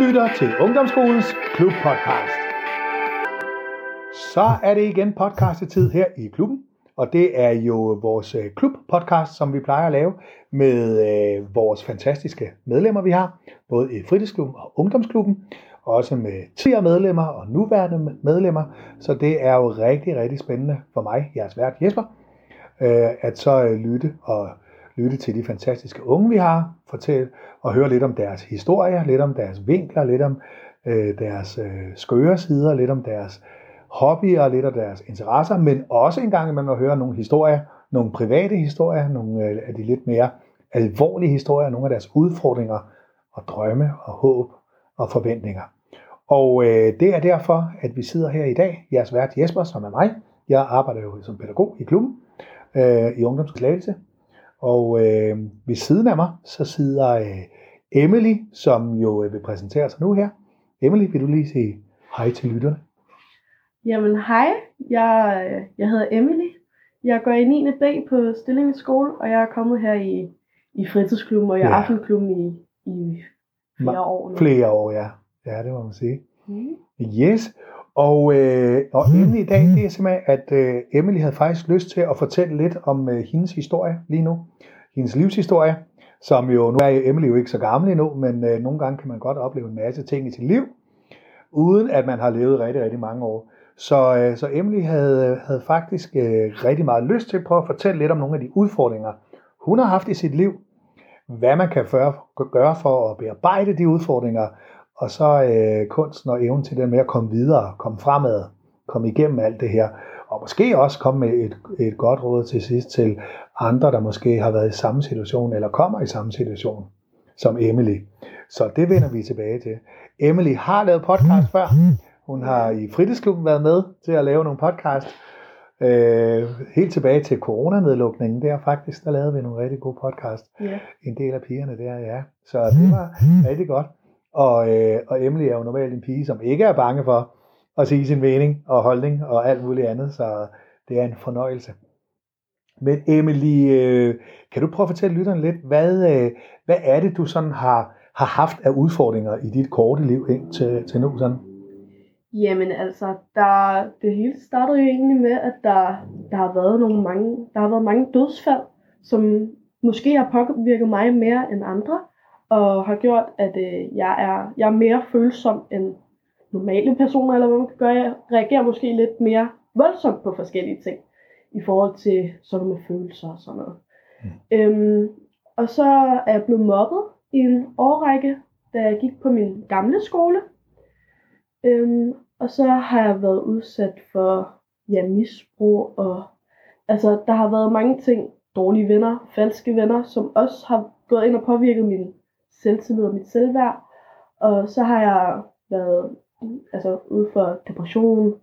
lytter til Ungdomsskolens Klubpodcast. Så er det igen podcastetid her i klubben, og det er jo vores øh, klubpodcast, som vi plejer at lave med øh, vores fantastiske medlemmer, vi har, både i fritidsklubben og ungdomsklubben, også med tidligere medlemmer og nuværende medlemmer. Så det er jo rigtig, rigtig spændende for mig, jeres vært Jesper, øh, at så øh, lytte og lytte til de fantastiske unge, vi har, fortælle og høre lidt om deres historie, lidt om deres vinkler, lidt om øh, deres øh, skøre sider, lidt om deres hobbyer, lidt om deres interesser, men også en gang imellem at høre nogle historier, nogle private historier, nogle øh, af de lidt mere alvorlige historier, nogle af deres udfordringer og drømme og håb og forventninger. Og øh, det er derfor, at vi sidder her i dag. Jeres vært Jesper, som er mig. Jeg arbejder jo som pædagog i klubben øh, i ungdomsklædelse. Og øh, ved siden af mig, så sidder øh, Emily, som jo øh, vil præsentere sig nu her. Emily, vil du lige sige hej til lytterne? Jamen hej, jeg, øh, jeg hedder Emily. Jeg går i 9. B på Stillingens skole, og jeg er kommet her i, i fritidsklubben og i Ja. ja. aftenklubben i, i flere år nu. Flere år, ja. Ja, det må man sige. Mm. Yes. Og, øh, og emnet i dag, det er simpelthen, at øh, Emily havde faktisk lyst til at fortælle lidt om øh, hendes historie lige nu. Hendes livshistorie, som jo, nu er Emily jo ikke så gammel endnu, men øh, nogle gange kan man godt opleve en masse ting i sit liv, uden at man har levet rigtig, rigtig mange år. Så, øh, så Emily havde, havde faktisk øh, rigtig meget lyst til at prøve at fortælle lidt om nogle af de udfordringer, hun har haft i sit liv, hvad man kan gøre, gøre for at bearbejde de udfordringer, og så øh, kunsten og evnen til den med at komme videre, komme fremad, komme igennem alt det her, og måske også komme med et, et godt råd til sidst til andre, der måske har været i samme situation, eller kommer i samme situation som Emily. Så det vender vi tilbage til. Emily har lavet podcast før. Hun har i fritidsklubben været med til at lave nogle podcast. Øh, helt tilbage til coronanedlukningen, der faktisk, der lavede vi nogle rigtig gode podcast Ja. en del af pigerne der, ja. Så det var rigtig godt. Og, øh, og Emily er jo normalt en pige, som ikke er bange for at sige sin mening og holdning og alt muligt andet, så det er en fornøjelse. Men Emily, øh, kan du prøve at fortælle lytteren lidt, hvad, øh, hvad er det, du sådan har, har haft af udfordringer i dit korte liv indtil til nu? Sådan? Jamen altså, der, det hele startede jo egentlig med, at der, der har været nogle mange, der har været mange dødsfald, som måske har påvirket mig mere end andre, og har gjort, at øh, jeg, er, jeg er mere følsom end normale personer, eller hvad man kan gøre. Jeg reagerer måske lidt mere voldsomt på forskellige ting, i forhold til sådan med følelser og sådan noget. Mm. Øhm, og så er jeg blevet mobbet i en årrække, da jeg gik på min gamle skole. Øhm, og så har jeg været udsat for ja, misbrug, og altså, der har været mange ting, dårlige venner, falske venner, som også har gået ind og påvirket min selvtillid og mit selvværd. Og så har jeg været altså, ude for depression,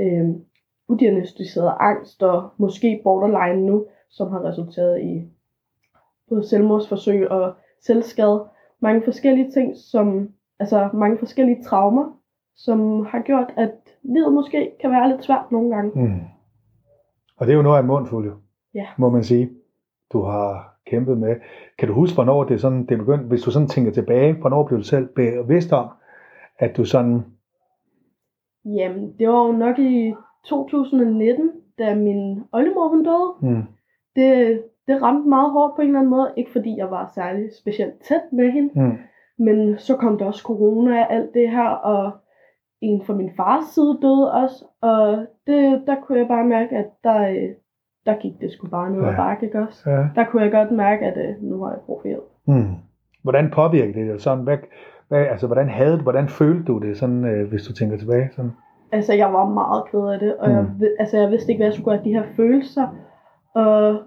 øhm, udiagnostiseret angst og måske borderline nu, som har resulteret i både selvmordsforsøg og selvskade. Mange forskellige ting, som, altså mange forskellige traumer, som har gjort, at livet måske kan være lidt svært nogle gange. Mm. Og det er jo noget af en mundfuld, jo, Ja. må man sige, du har kæmpet med. Kan du huske, hvornår det, er sådan, det begyndte, hvis du sådan tænker tilbage, hvornår blev du selv bevidst om, at du sådan, Jamen, det var jo nok i 2019, da min oldemor hun døde. mm, Det, det ramte meget hårdt på en eller anden måde. Ikke fordi jeg var særlig specielt tæt med hende, mm, men så kom der også corona og alt det her, og en fra min fars side døde også. Og det, der kunne jeg bare mærke, at der, øh, der gik det sgu bare ned ad Ja. bakke, ikke også? ja. Der kunne jeg godt mærke, at øh, nu har jeg brug for hjælp. Mm. Hvordan påvirkede det dig? Sådan, hvad, hvad, altså, hvordan, havde, du- hvordan følte du det, sådan, øh, hvis du tænker tilbage? Sådan? Altså, jeg var meget ked af det, og mm. jeg, Mm. vid- altså, jeg vidste ikke, hvad jeg skulle af de her følelser. Og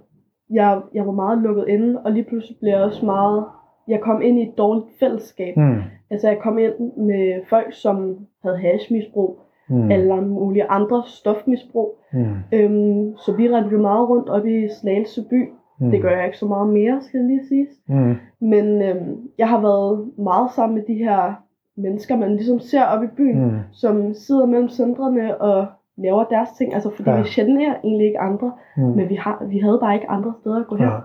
jeg, jeg var meget lukket inde, og lige pludselig blev jeg også meget... Jeg kom ind i et dårligt fællesskab. Mm, Altså, jeg kom ind med folk, som havde hashmisbrug, mm, eller mulige andre stofmisbrug. mm, Øhm, så vi rendte jo meget rundt op i Slagelse by. mm, Det gør jeg ikke så meget mere, skal det lige siges. Mm, Men øhm, jeg har været meget sammen med de her mennesker, man ligesom ser op i byen, mm, som sidder mellem centrene og laver deres ting. Altså fordi Ja. vi generer egentlig ikke andre, mm, men vi, har, vi havde bare ikke andre steder at gå hen. ja,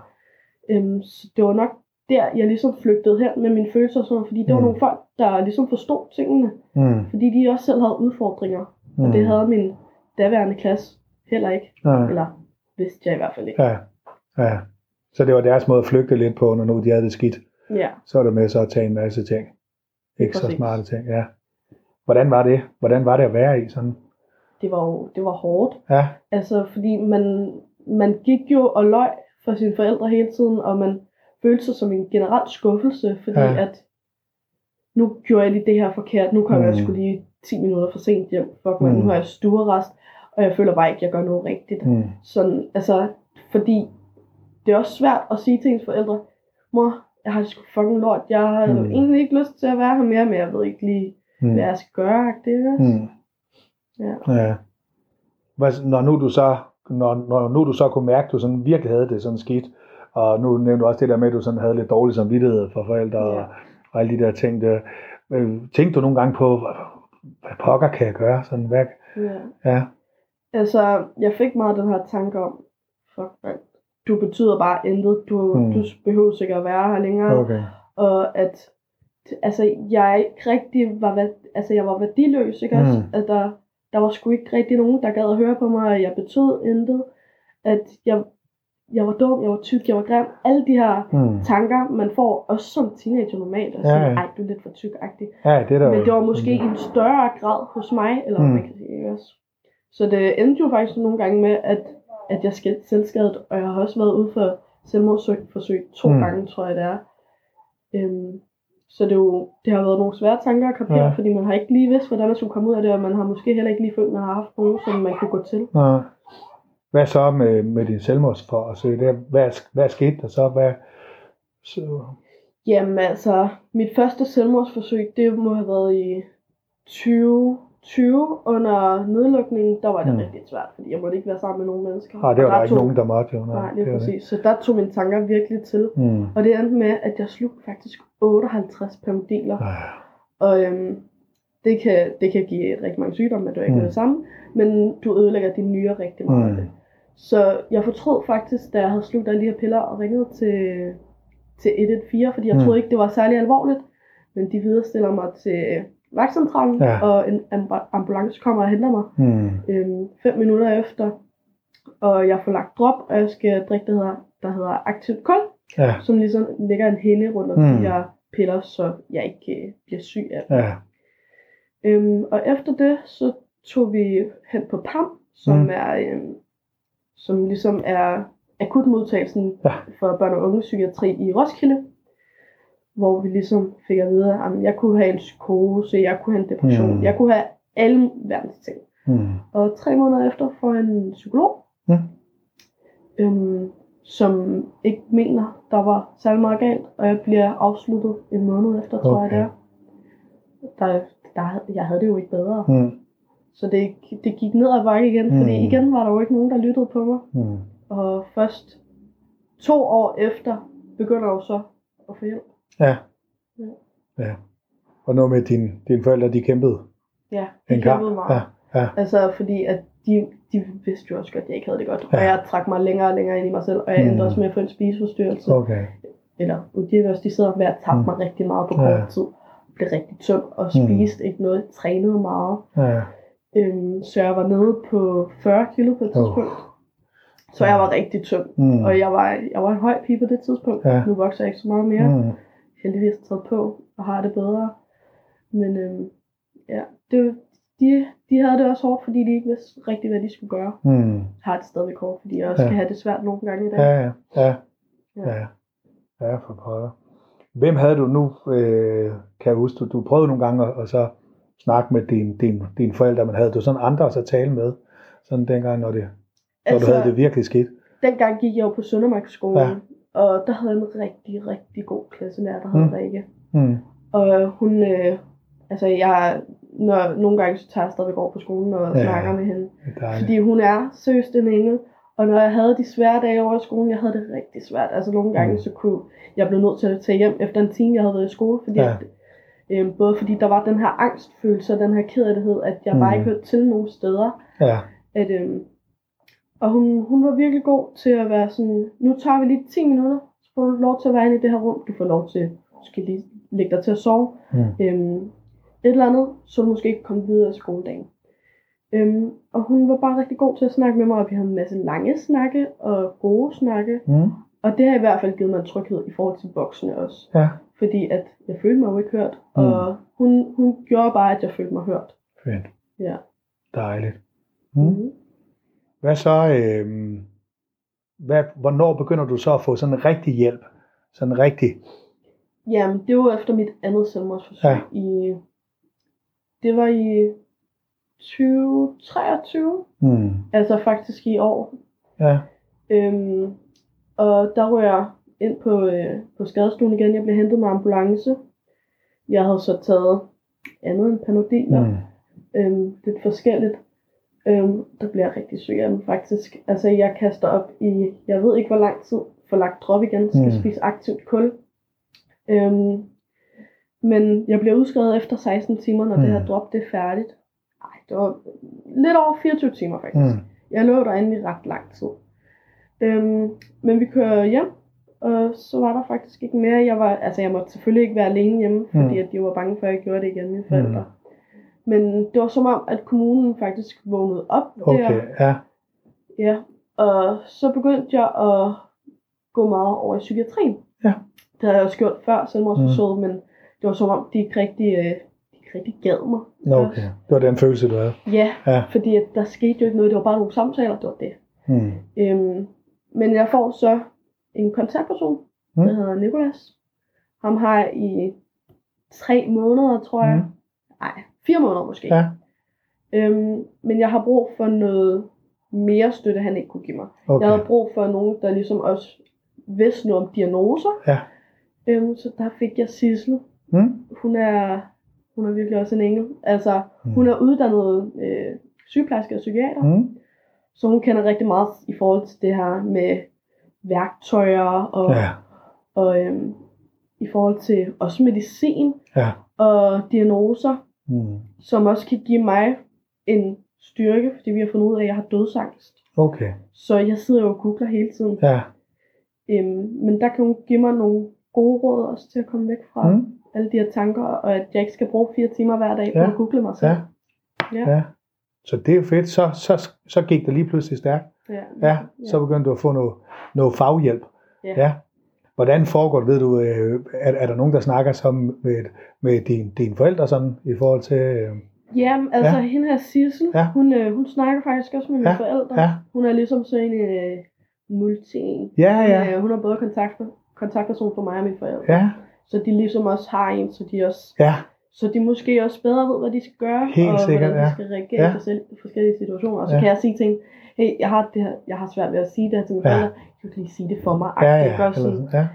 Øhm, så det var nok der, jeg ligesom flygtede hen med mine følelser og sådan noget, fordi det var Mm. nogle folk, der ligesom forstod tingene, Mm. fordi de også selv havde udfordringer, Mm. og det havde min daværende klasse heller ikke, Ja. eller vidste jeg i hvert fald ikke. Ja. ja. Så det var deres måde at flygte lidt på, når nu de havde det skidt. Ja, Så var det med så at tage en masse ting. Ikke så smarte ting, ja. Hvordan var det? Hvordan var det at være i sådan? det var jo det var hårdt, Ja, altså fordi man, man gik jo og løg for sine forældre hele tiden, og man følte sig som en generel skuffelse, fordi Ja. at nu gjorde jeg lige det her forkert, nu kom mm. jeg skulle lige 10 minutter for sent hjem, fuck man, Mm. nu har jeg stuerest, og jeg føler bare ikke, at jeg gør noget rigtigt. mm. Sådan, altså, fordi det er også svært at sige til ens forældre, mor, jeg har sgu fucking lort, jeg har Mm. egentlig ikke lyst til at være her mere, men jeg ved ikke lige, Mm. hvad jeg skal gøre. Det er Mm. Ja. ja. Når nu du så når, når nu du så kunne mærke, at du sådan virkelig havde det sådan skidt, og nu nævnte du også det der med, at du sådan havde lidt dårlig samvittighed for forældre og, Ja. og alle de der ting der. Øh, Tænkte du nogle gange på, hvad pokker kan jeg gøre? Sådan, hvad, ja. ja, Altså, jeg fik meget den her tanke om, fuck man, du betyder bare intet, du, Mm. mm. du behøver ikke at være her længere, okay. og at altså, jeg ikke rigtig var, altså, jeg var værdiløs, ikke også? Mm. At der, der var sgu ikke rigtig nogen, der gad at høre på mig, og jeg betød intet, at jeg, jeg var dum, jeg var tyk, jeg var grim, alle de her Mm. tanker, man får, også som teenager normalt, og Ja, sådan, ja. ej, du er lidt for tyk-agtig. Ja, det er Men det var måske i en større grad hos mig, eller Mm. man kan sige, også? Så det endte jo faktisk nogle gange med, at, at jeg skal selvskadet, og jeg har også været ude for selvmordsforsøg to Mm. gange, tror jeg det er. Øhm, så det, er jo, det har været nogle svære tanker at kapere, Ja. ja. fordi man har ikke lige vidst, hvordan man skulle komme ud af det, og man har måske heller ikke lige følt, at man har haft nogen, som man kunne gå til. Nå. Hvad så med, med din selvmordsforsøg? Der? Hvad, hvad skete der så? Hvad, så, Jamen altså, mit første selvmordsforsøg, det må have været i 2020 under nedlukningen. Der var det Mm. rigtig svært, fordi jeg måtte ikke være sammen med nogen mennesker. ah, det var Og der ikke tog, nogen, der måtte jo. Nej, det lige det. præcis. Så der tog mine tanker virkelig til. Mm. Og det endte med, at jeg slugte faktisk 58 permodiler. Ah, Og øhm, det, kan, det kan give rigtig mange sygdomme, men det er ikke Mm. det samme. Men du ødelægger dine nyrer rigtig meget af Mm. det. Så jeg fortrød faktisk, da jeg havde slugt alle de her piller og ringet til, til 114, fordi jeg Mm. troede ikke, det var særlig alvorligt. Men de viderestiller mig til vagtcentralen, Ja. og en amb- ambulance kommer og henter mig Mm. øhm, fem minutter efter. Og jeg får lagt drop, og jeg skal drikke det, der hedder, der hedder aktivt kul, Ja, som ligesom lægger en hænge rundt om Mm. de her piller, så jeg ikke øh, bliver syg af dem. ja. Øhm, og efter det, så tog vi hen på PAM, som mm. er øhm, som ligesom er akutmodtagelsen Ja. for børn og unge psykiatri i Roskilde, hvor vi ligesom fik at vide, at jeg kunne have en psykose, jeg kunne have en depression, Mm. jeg kunne have alle verdens ting. Mm. Og tre måneder efter får jeg en psykolog, Mm. øhm, som ikke mener, der var særlig meget galt, og jeg bliver afsluttet en måned efter, tror Okay. jeg det er. Der, der, jeg havde det jo ikke bedre. Mm. Så det, det gik ned ad bakke igen, fordi Mm. igen var der jo ikke nogen, der lyttede på mig. Mm. Og først to år efter begynder jeg jo så at få hjælp. Ja. Ja. ja. Og noget med din, dine forældre, de kæmpede Ja, de en kamp. kæmpede meget. Ja, ja. Altså fordi at de, de vidste jo også godt, at jeg ikke havde det godt. Ja. Og jeg trak mig længere og længere ind i mig selv, og jeg Mm. endte også med at få en spiseforstyrrelse. Okay. Eller udgivelsersdiceret med at tabe Mm. mig rigtig meget på Ja. kort tid. Blev rigtig tynd og Mm. spiste ikke noget, trænede meget. Ja. Øhm, så jeg var nede på 40 kilo på et tidspunkt. Så jeg var rigtig tynd. Mm. Og jeg var, jeg var en høj pige på det tidspunkt. Ja. Nu vokser jeg ikke så meget mere. Mm. Heldigvis taget på og har det bedre. Men øhm, ja, det, de, de havde det også hårdt, fordi de ikke vidste rigtig, hvad de skulle gøre. Mm. Har det stadigvæk hårdt, fordi jeg også Ja. kan have det svært nogle gange i dag. Ja, ja, ja. Ja. Ja, ja for pokker. Hvem havde du nu, øh, kan jeg huske, du, du prøvede nogle gange at så snakke med dine din, din forældre, men havde du sådan andre at tale med, sådan dengang, når, det, når du havde det virkelig skidt? dengang gik jeg jo på Søndermarksskolen, Ja. og der havde jeg en rigtig, rigtig god klasselærer, der hed Mm. Rikke. Mm. Og hun, øh, altså jeg, når, nogle gange så tager jeg stadigvæk over på skolen og Ja. snakker med hende. Dejligt. Fordi hun er seriøst en engel. Og når jeg havde de svære dage over i skolen, jeg havde det rigtig svært. Altså nogle gange, mm. så kunne jeg blive nødt til at tage hjem efter en time, jeg havde været i skole. Fordi Ja. Ja. at, øh, både fordi der var den her angstfølelse og den her kederlighed, at jeg mm. bare Mm. ikke hørte til nogen steder. Ja, At, øh, og hun, hun var virkelig god til at være sådan, nu tager vi lige 10 minutter, så får du lov til at være inde i det her rum, du får lov til, du skal lige lægge dig til at sove, Mm. øhm, et eller andet, så du måske ikke komme videre i skoledagen. Øhm, og hun var bare rigtig god til at snakke med mig, og vi havde en masse lange snakke og gode snakke. Mm. Og det har i hvert fald givet mig en tryghed i forhold til voksne også. Ja, Fordi at jeg følte mig jo ikke hørt, og hun, hun gjorde bare, at jeg følte mig hørt. fedt. Ja. Dejligt. Mm. Mm. Hvad så, øh, hvad, hvornår begynder du så at få sådan en rigtig hjælp? Sådan en rigtig, Jamen, det var efter mit andet selvmordsforsøg. Ja. I, det var i 2023, mm. altså faktisk i år. ja, Øhm, og der rører jeg ind på, øh, på skadestuen igen. Jeg blev hentet med ambulance. Jeg havde så taget andet end panodiler. mm. Øhm, lidt forskelligt. Øhm, der bliver jeg rigtig syg af dem faktisk. Altså jeg kaster op i, jeg ved ikke hvor lang tid, for lagt drop igen, skal Mm. spise aktivt kul. Øhm, men jeg bliver udskrevet efter 16 timer, når mm. det her drop det er færdigt. Ej, det var lidt over 24 timer faktisk. Mm. Jeg lå derinde i ret lang tid. Øhm, men vi kører hjem, og så var der faktisk ikke mere. Jeg var, altså jeg måtte selvfølgelig ikke være alene hjemme, fordi Mm. at de var bange for, at jeg gjorde det igen, mine forældre. Men det var som om, at kommunen faktisk vågnede op Okay, der. ja. Ja, og så begyndte jeg at gå meget over i psykiatrien. Ja. Det havde jeg også gjort før selvmordsforsøget, mm. men det var som om, de ikke rigtig, øh, de ikke rigtig gad mig. Nå, okay. Det var den følelse, du havde. Ja, Ja. fordi at der skete jo ikke noget. Det var bare nogle samtaler, det var det. Mm. Øhm, men jeg får så en kontaktperson, Mm. mm. der hedder Nikolas. Ham har jeg i tre måneder, tror jeg. Mm. Nej, fire måneder måske. Ja, Øhm, men jeg har brug for noget mere støtte, han ikke kunne give mig. okay. Jeg havde brug for nogen, der ligesom også vidste noget om diagnoser. Ja. Øhm, så der fik jeg Sissel. Mm. Hun er, hun er virkelig også en engel. Altså, Mm. hun er uddannet øh, sygeplejerske og psykiater. Mm. Så hun kender rigtig meget i forhold til det her med værktøjer og, Ja, og øhm, i forhold til også medicin ja. og diagnoser, Mm. som også kan give mig en styrke, fordi vi har fundet ud af, at jeg har dødsangst. Okay, Så jeg sidder jo og googler hele tiden. ja. Øhm, men der kan hun give mig nogle gode råd også til at komme væk fra mm. Alle de her tanker, og at jeg ikke skal bruge fire timer hver dag på Ja. at google mig selv. Ja. Ja. ja. Så det er fedt. Så, så, så gik det lige pludselig stærkt. Ja. Ja, så begyndte du at få noget, noget faghjælp. Ja. ja. Hvordan foregår det, ved du, øh, er, er der nogen, der snakker sammen med, med din, dine forældre sådan, i forhold til... Øh, Ja, altså Ja. hende her Sissel, Ja. hun, øh, hun snakker faktisk også med mine Ja, forældre. ja. Hun er ligesom sådan en øh, multi ja, Hun, ja, øh, hun er både kontakt, kontaktperson for mig og mine forældre. ja, Så de ligesom også har en, så de også ja, så de måske også bedre ved, hvad de skal gøre, Helt og sikkert, hvordan de skal reagere Ja. i forskellige, situationer. Og så Ja. kan jeg sige ting, hey, jeg har, det her, jeg har svært ved at sige det her til mine Ja. forældre, du kan lige sige det for mig. ja, ja, eller, sådan, ja.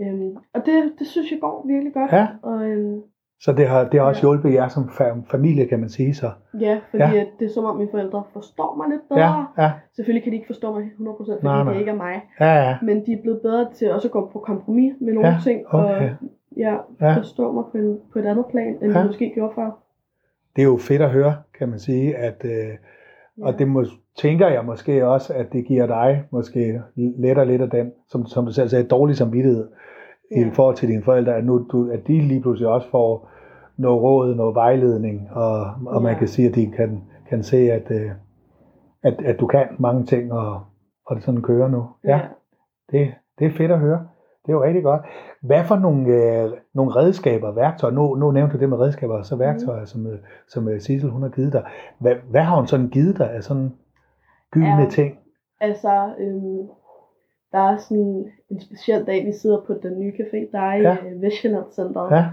øhm, og det, det synes jeg går virkelig godt. Ja. Og, øhm, Så det har, det har også Ja. hjulpet jer som fa- familie, kan man sige så. ja, fordi ja. At det er som om mine forældre forstår mig lidt bedre. Ja, ja, Selvfølgelig kan de ikke forstå mig 100%, fordi Nej, nej. det ikke er mig. ja, ja, Men de er blevet bedre til også at gå på kompromis med nogle Ja, ting, okay. og ja, Ja. forstå mig på, en, på et andet plan, end Ja. ja. de måske gjorde før. det er jo fedt at høre, kan man sige, at, øh, og det må, tænker jeg måske også, at det giver dig måske lettere lidt af den, som, som du selv sagde, dårlig samvittighed i Ja. forhold til dine forældre, at, nu, du, at de lige pludselig også får noget råd, noget vejledning, og, og man Ja. kan sige, at de kan, kan se, at, øh, at, at du kan mange ting, og, og det sådan kører nu. Ja, det, det er fedt at høre. Det er jo rigtig godt. Hvad for nogle, øh, nogle redskaber, værktøjer, nu, nu nævnte du det med redskaber, og så værktøjer, mm. som, øh, som øh, Sissel hun har givet dig. Hvad, hvad har hun sådan givet dig af sådan gyldne Ja. ting? Altså, øhm, der er sådan en speciel dag, vi sidder på den nye café, der er i Ja. ja. Vestjylland Centeret. Ja,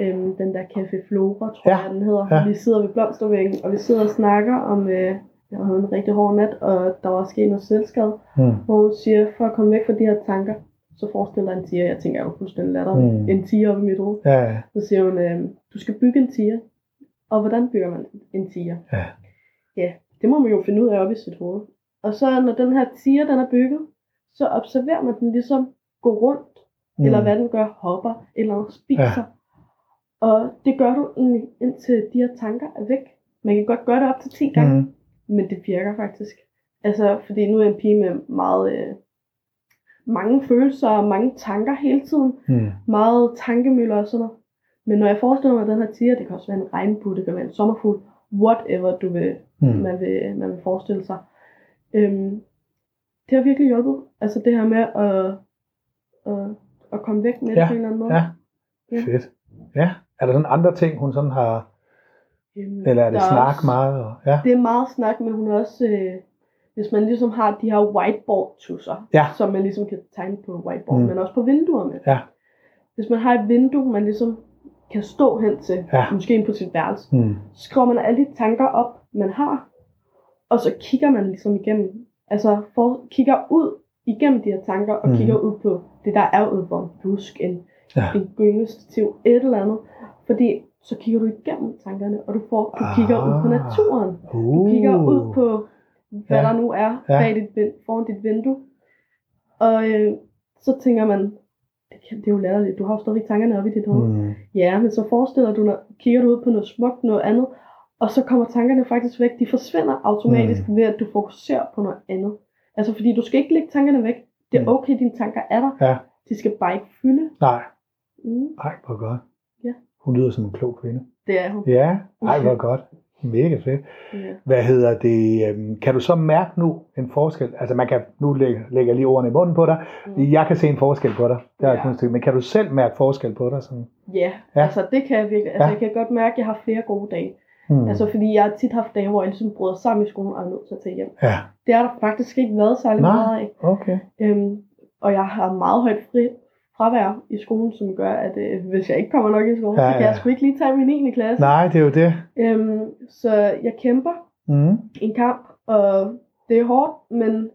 Øhm, den der Café Flora, tror Ja. jeg, den hedder. Ja. Vi sidder ved blomstervæggen, og vi sidder og snakker om, øh, jeg havde en rigtig hård nat, og der var sket noget selvskade. mm. Hvor hun siger, for at komme væk fra de her tanker, så forestiller en tiger, jeg tænker jo fuldstændig latterligt, Mm. mm. en tiger op i mit hoved. ja, ja, Så siger hun, øh, du skal bygge en tiger. Og hvordan bygger man en tiger? ja, Ja, det må man jo finde ud af op i sit hoved. Og så når den her tiger, den er bygget, så observerer man den ligesom gå rundt, mm. eller hvad den gør, hopper, eller spiser. Ja. Og det gør du egentlig, indtil de her tanker er væk. Man kan godt gøre det op til 10 gange, mm. men det virker faktisk. Altså, fordi nu er jeg en pige med meget, øh, mange følelser og mange tanker hele tiden. Mm. Meget tankemøller og sådan noget. Men når jeg forestiller mig den her tiger, det kan også være en regnbue, det kan være en sommerfugl, whatever du vil, Mm. man, vil, man vil forestille sig. Øhm, det har virkelig hjulpet. Altså det her med at, at, at komme væk med det Ja, på en eller anden måde. Ja, Ja. fedt. Ja, er der sådan andre ting, hun sådan har, Øhm, eller er det snak også- meget? Og, ja. Det er meget snak, men hun er også, øh, hvis man ligesom har de her whiteboard-tusser, Ja. som man ligesom kan tegne på whiteboard, Mm. men også på vinduer med. Ja. Hvis man har et vindue, man ligesom kan stå hen til, Ja. måske ind på sit værelse, Mm. så skriver man alle de tanker op, man har, og så kigger man ligesom igennem, altså for, kigger ud igennem de her tanker, og mm. kigger ud på det, der er ude på en busk, en, Ja. en gyngestativ, et eller andet. Fordi så kigger du igennem tankerne, og du, får, du kigger ud på Ah. naturen. Uh. Du kigger ud på, hvad Ja. der nu er Ja. bag dit, foran dit vindue. Og øh, så tænker man, det, kan, det er jo latterligt, du har jo stadig tankerne oppe i dit hoved. Mm. Ja, men så forestiller du, når, kigger du ud på noget smukt, noget andet, og så kommer tankerne faktisk væk. De forsvinder automatisk mm. ved, at du fokuserer på noget andet. Altså, fordi du skal ikke lægge tankerne væk. Det er Mm. okay, dine tanker er der. Ja. De skal bare ikke fylde. Nej, Mm, ej, hvor godt. Ja. Hun lyder som en klog kvinde. det er hun. Ja, ej, hvor godt. Mega fedt. Ja. Hvad hedder det? øhm, Kan du så mærke nu en forskel? Altså man kan, nu lægger lægger lige ordene i munden på dig. Mm. Jeg kan se en forskel på dig. Det er Ja. stykke. Men kan du selv mærke forskel på dig? Sådan? Ja, Ja. altså det kan jeg virkelig. Altså, Ja. jeg kan godt mærke, at jeg har flere gode dage. Hmm. Altså, fordi jeg har tit haft dage, hvor jeg ligesom bryder sammen i skolen og er nødt til at tage hjem. ja, Det har der faktisk ikke været særlig Nej. meget af. okay. Øhm, og jeg har meget højt fri, fravær i skolen, som gør, at øh, hvis jeg ikke kommer nok i skole, Ja, ja, så kan jeg sgu ikke lige tage min 9. klasse. Nej, det er jo det. Øhm, så jeg kæmper Mm. en kamp, og det er hårdt, men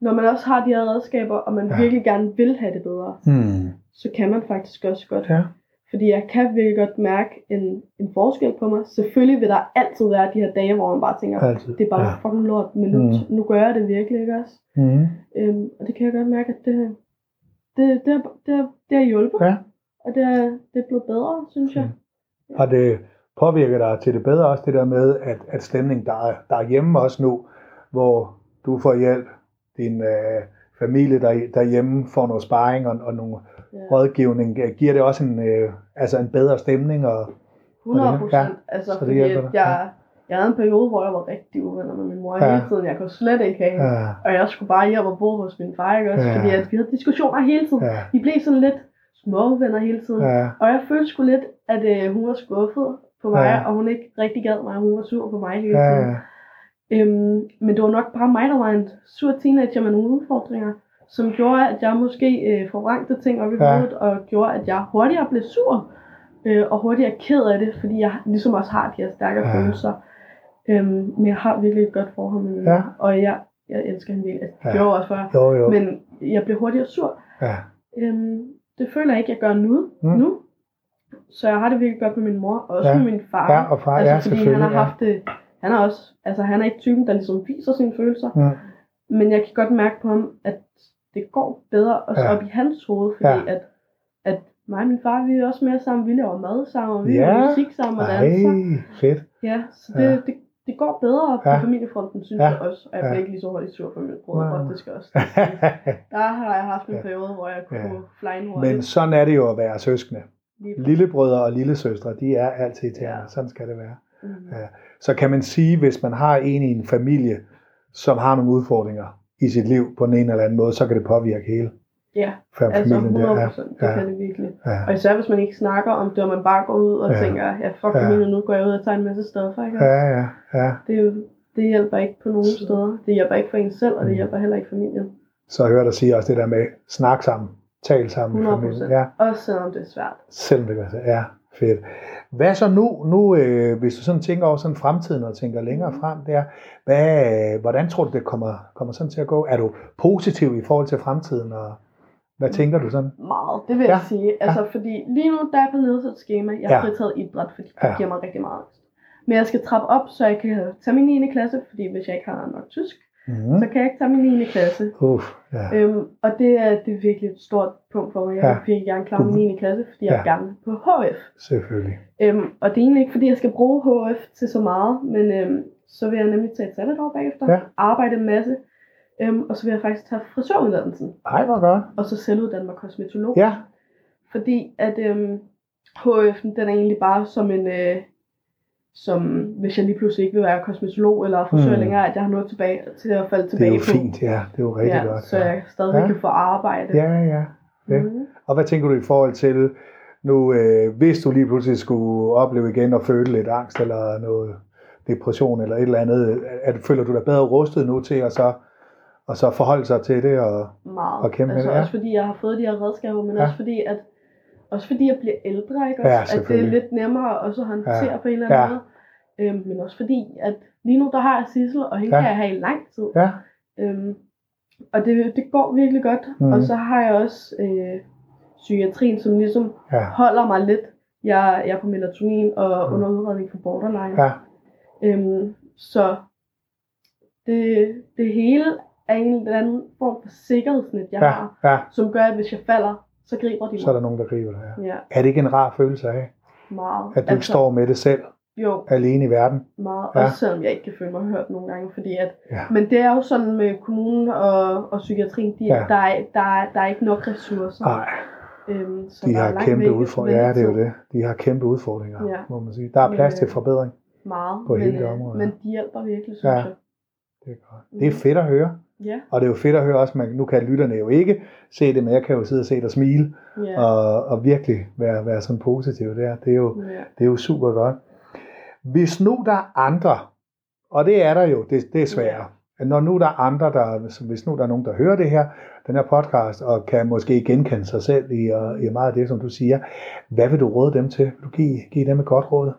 når man også har de her redskaber, og man Ja. virkelig gerne vil have det bedre, Hmm. så kan man faktisk også godt. Ja. Fordi jeg kan virkelig godt mærke en, en forskel på mig. Selvfølgelig vil der altid være de her dage, hvor man bare tænker, Altid. det er bare ja. fucking lort, men nu, Mm. mm. nu gør jeg det virkelig, ikke også? Mm. Øhm, og det kan jeg godt mærke, at det, det, det, har, det, har, det har hjulpet. Ja. Og det er, det er blevet bedre, synes jeg. Har det påvirket dig til det bedre også, det der med, at, at stemningen, der er, der er hjemme også nu, hvor du får hjælp, din øh, familie der, derhjemme får noget sparring og, og nogle Ja. rådgivning, øh, giver det også en, øh, altså en bedre stemning? Og, 100 procent. Ja, altså, så det fordi jeg, jeg havde en periode, hvor jeg var rigtig uvenner med min mor Ja. hele tiden. Jeg kunne slet ikke have ja, Og jeg skulle bare hjem og bo hos min far, ikke også? Ja. Fordi at vi havde diskussioner hele tiden. ja, Vi blev sådan lidt små venner hele tiden. ja, Og jeg følte sgu lidt, at øh, hun var skuffet på mig, Ja. og hun ikke rigtig gad mig, og hun var sur på mig hele tiden. ja, Øhm, men det var nok bare mig, der var en sur teenager med nogle udfordringer, som gjorde, at jeg måske øh, forvrængte ting op i Ja. hovedet, og gjorde, at jeg hurtigere blev sur, øh, og hurtigere ked af det, fordi jeg ligesom også har de her stærke ja. følelser. Øhm, men jeg har virkelig et godt forhold med min Ja. og jeg, jeg elsker hende virkelig. Altså, Ja. det gjorde jeg også før. jo, jo, Men jeg blev hurtigere sur. ja, Øhm, det føler jeg ikke, jeg gør nu. Mm. Nu. Så jeg har det virkelig godt med min mor, og også Ja. med min far. ja, og far, ja, altså, fordi han har ja. haft det, han er også, altså han er ikke typen, der ligesom viser sine følelser, Mm. men jeg kan godt mærke på ham, at det går bedre også Ja. ja. op i hans hoved, fordi Ja. ja. at, at mig og min far, vi er også mere sammen, vi laver mad sammen, og vi Ja. laver musik sammen og Ej, danser. fedt. Ja, så det, Ja. ja. det, det går bedre på Ja. ja. familiefronten, synes Ja. ja. jeg også, og jeg Ja. bliver ikke lige så hurtigt sur for min bror, og det skal også. Der har jeg haft en Ja. periode, hvor jeg kunne Ja. ja. fly en hurtigt. Men sådan er det jo at være søskende. Lillebrødre og lillesøstre, de er altid til ja. Ja. Sådan skal det være. Mhm. Ja. Så kan man sige, hvis man har en i en familie, som har nogle udfordringer i sit liv på den ene eller anden måde, så kan det påvirke hele Ja, for altså familien 100 der. procent, det ja. kan det virkelig. Ja. Og især hvis man ikke snakker om det, og man bare går ud og Ja. ja. tænker, ja fuck Ja. ja. familien, nu går jeg ud og tager en masse stoffer, ikke? Ja, ja, ja. Det, er jo, det hjælper ikke på nogen steder. Det hjælper ikke for en selv, og Mm. det hjælper heller ikke familien. Så jeg hører dig sige også det der med snak sammen, tal sammen i 100 familien. procent. Ja, Også selvom det er svært. selvom det gør sig. Ja, fedt. Hvad så nu, nu øh, hvis du sådan tænker over sådan fremtiden og tænker længere Mm. frem der, hvad, hvordan tror du det kommer, kommer sådan til at gå? Er du positiv i forhold til fremtiden, og hvad tænker du sådan? Meget, det vil Ja. jeg sige. Altså, fordi lige nu, der er jeg på nedsat schema. Jeg har Ja. fritaget idræt, fordi det Ja. giver mig rigtig meget angst. Men jeg skal trappe op, så jeg kan tage min 9. klasse, fordi hvis jeg ikke har nok tysk, Mm. så kan jeg ikke tage min 9. klasse. Uff, ja. Øhm, og det er, det er virkelig et stort punkt for mig. Jeg Ja. vil virkelig gerne klare min 9. klasse, fordi jeg Ja. er gerne på HF. Selvfølgelig. Øhm, og det er egentlig ikke, fordi jeg skal bruge HF til så meget, men øhm, så vil jeg nemlig tage et sabbatår bagefter, Ja. arbejde en masse, Øhm, og så vil jeg faktisk tage frisøruddannelsen, Ej, hvor godt. og så selvuddanne mig kosmetolog. Ja, Fordi at øhm, HF'en, den er egentlig bare som en, øh, som hvis jeg lige pludselig ikke vil være kosmetolog eller frisør Mm. længere, at jeg har noget tilbage, til at falde det er tilbage jo på. fint, ja. Det er jo rigtig ja, godt. så ja. jeg stadig Ja. kan få arbejde. Ja, ja. ja. Mm. Og hvad tænker du i forhold til, nu øh, hvis du lige pludselig skulle opleve igen og føle lidt angst eller noget depression eller et eller andet, at, føler du dig bedre rustet nu til at så, og så forholde sig til det? Og, Meget. Og kæmpe med altså det, ja. også fordi jeg har fået de her redskaber, men Ja. ja. også fordi at også fordi jeg bliver ældre, ikke? Ja, Også, at det er lidt nemmere også at håndtere Ja. på en eller anden Ja. måde. Øhm, men også fordi, at lige nu der har jeg Sissel, og hende Ja. ja. kan jeg have i lang tid. ja, Øhm, og det, det går virkelig godt. Mm. Og så har jeg også øh, psykiatrien, som ligesom ja, holder mig lidt. Jeg, jeg er på melatonin og Mhm. under udredning for borderline. ja, Øhm, så det, det hele er en eller anden form for sikkerhedsnet, jeg ja, har, ja. som gør, at hvis jeg falder, så griber de Så er mig. der nogen, der griber det her. Ja, Er det ikke en rar følelse af, meget. at du ikke står med det selv, Jo, alene i verden? meget. Ja. Ja. Også selvom jeg ikke kan føle mig hørt nogle gange, fordi at... Ja. Men det er jo sådan med kommunen og, og psykiatrien, de, Ja. ja. der, er, der, er, der er ikke nok ressourcer. Nej, Øhm, så de har kæmpe udfordringer. Ja, det er jo det. De har kæmpe udfordringer, Ja. må man sige. Der er plads til øh, forbedring. Meget, på men, hele det øh, område, men ja. de hjælper virkelig, synes Ja. jeg. Det er, godt. det er fedt at høre. Ja, Og det er jo fedt at høre også, man, nu kan lytterne jo ikke se det, men jeg kan jo sidde og se dig smile, ja, og, og virkelig være, være sådan positiv der. Det er, jo, ja. det er jo super godt. Hvis nu der er andre, og det er der jo, det, det er svært. Når nu der er andre, der, hvis nu der er nogen, der hører det her, den her podcast, og kan måske genkende sig selv i, og, i meget af det, som du siger, hvad vil du råde dem til? Vil du give, give dem et godt råd?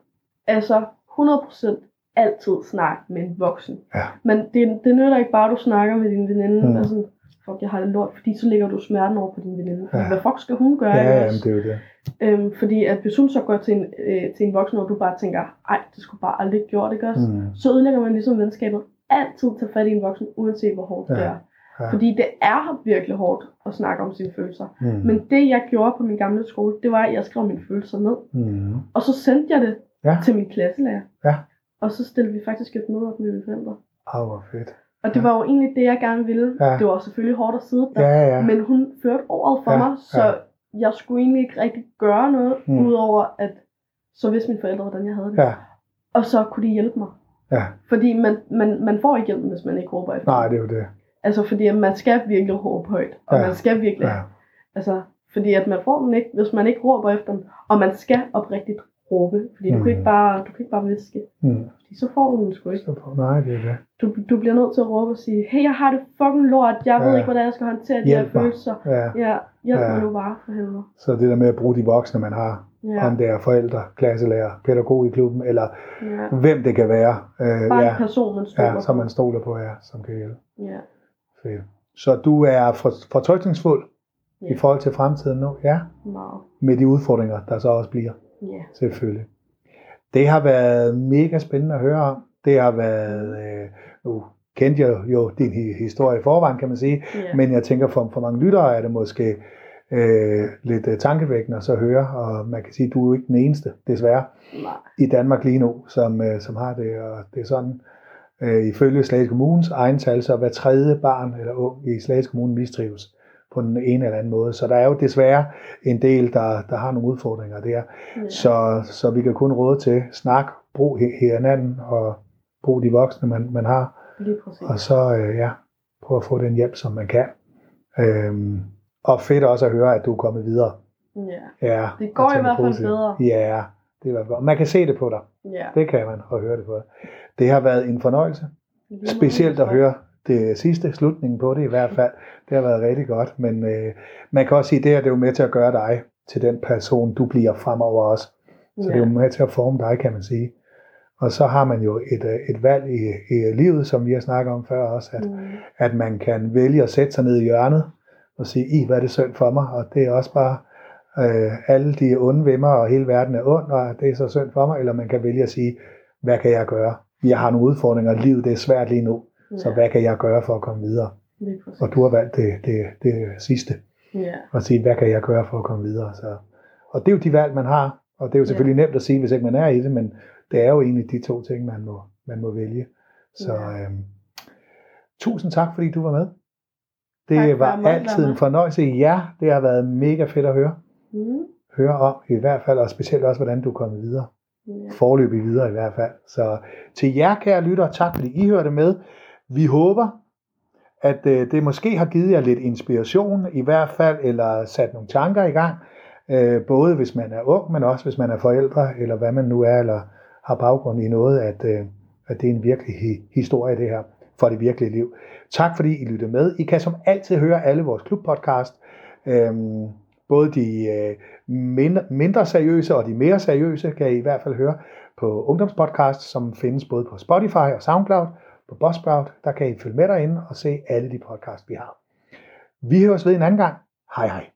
Altså, 100% altid snak med en voksen. Ja. Men det, det nytter ikke bare, at du snakker med din veninde, Mm. sådan, fuck, jeg har det lort, fordi så lægger du smerten over på din veninde. Ja. Hvad fuck skal hun gøre? Ja, jamen, det er jo det. Øhm, fordi at hvis hun så går til en, øh, til en voksen, og du bare tænker, ej, det skulle bare aldrig gjort, ikke også? Mm. Så ødelægger man ligesom venskabet. Altid tage fat i en voksen, uanset hvor hårdt Ja. det er. Ja. Fordi det er virkelig hårdt at snakke om sine følelser. Mm. Men det jeg gjorde på min gamle skole, det var, at jeg skrev mine følelser ned. Mm. Og så sendte jeg det Ja. til min klasselærer. Ja. Og så stillede vi faktisk et møde op med mine forældre. Ah, hvor fedt. Og det Ja. var jo egentlig det, jeg gerne ville. Ja. Det var selvfølgelig hårdt at sidde der. Ja, ja. Men hun førte ordet for Ja, mig, så ja. jeg skulle egentlig ikke rigtig gøre noget, Mm. udover at så vidste mine forældre, hvordan jeg havde det. Ja, Og så kunne de hjælpe mig. ja. Fordi man, man, man får ikke hjælp, hvis man ikke råber efter. Nej, det er jo det. Altså fordi man skal virkelig råbe højt. Og Ja. man skal virkelig... Ja. Altså, fordi at man får den ikke, hvis man ikke råber efter den. Og man skal oprigtigt råbe. Fordi du, Mm. kan ikke bare, du kan ikke bare viske. Mm. Fordi så får du den sgu ikke. Så på- Nej, det er det. Du, du bliver nødt til at råbe og sige, hey, jeg har det fucking lort. Jeg Ja. ved ikke, hvordan jeg skal håndtere de her følelser. Ja. Ja, hjælp Ja. mig nu bare for helvede. Så det der med at bruge de voksne, man har, Ja, om det er forældre, klasselærer, pædagog i klubben, eller ja. hvem det kan være, øh, Bare ja, en person, man stoler ja, som på. man stoler på, ja, som kan hjælpe. Ja. Fedt. Så du er for- fortrykningsfuld Ja. i forhold til fremtiden nu, ja, Meget. med de udfordringer, der så også bliver, Ja. selvfølgelig. Det har været mega spændende at høre om. Det har været, øh, nu kendte jeg jo din hi- historie i forvejen, kan man sige, Ja. Men jeg tænker, for, for mange lyttere er det måske øh, lidt øh, tankevækkende at så høre, og man kan sige, at du er jo ikke den eneste, desværre, Nej. i Danmark lige nu, som, øh, som har det, og det er sådan, øh, ifølge Slagelse Kommunes egen tal, så hver tredje barn eller ung i Slagelse Kommune mistrives på den ene eller anden måde. Så der er jo desværre en del, der, der har nogle udfordringer der. Ja. Så, så vi kan kun råde til snak, brug hinanden og brug de voksne, man, man har, og så øh, ja, prøve at få den hjælp, som man kan. Øhm, og fedt også at høre, at du er kommet videre. Ja. Ja, Det går i hvert fald bedre. Ja, det er i hvert fald godt. Man kan se det på dig. Ja. Det kan man, og høre det på dig. Det har været en fornøjelse. Specielt at høre det sidste, slutningen på det i hvert fald. Det har været rigtig godt. Men øh, man kan også sige, at det her det er jo med til at gøre dig til den person, du bliver fremover også. Så det er jo med til at forme dig, kan man sige. Og så har man jo et, øh, et valg i, i livet, som vi har snakket om før også, at, Mm. at man kan vælge at sætte sig ned i hjørnet og sige, i hvad er det synd for mig, og det er også bare øh, alle de onde ved mig, og hele verden er ond, og det er så synd for mig, eller man kan vælge at sige, hvad kan jeg gøre? Jeg har nogle udfordringer, livet det er svært lige nu, så hvad kan jeg gøre for at komme videre? Og du har valgt det, det, det sidste, Ja. at sige, hvad kan jeg gøre for at komme videre? Så, og det er jo de valg, man har, og det er jo selvfølgelig nemt at sige, hvis ikke man er i det, men det er jo egentlig de to ting, man må, man må vælge. Så Ja. øhm, tusind tak, fordi du var med. Det Tak var altid en fornøjelse. Ja, det har været mega fedt at høre. Mm. Høre om i hvert fald, og specielt også, hvordan du er kommet videre. Ja. Forløbig videre i hvert fald. Så til jer, kære lyttere, tak fordi I hørte med. Vi håber, at øh, det måske har givet jer lidt inspiration i hvert fald, eller sat nogle tanker i gang. Øh, både hvis man er ung, men også hvis man er forældre, eller hvad man nu er, eller har baggrund i noget, at, øh, at det er en virkelig hi- historie, det her, for det virkelige liv. Tak fordi I lyttede med. I kan som altid høre alle vores klubpodcast. øh, både de øh, mindre, mindre seriøse og de mere seriøse kan I i hvert fald høre på ungdomspodcast, som findes både på Spotify og Soundcloud. På Buzzsprout, der kan I følge med derinde og se alle de podcasts, vi har. Vi høres ved en anden gang. Hej hej.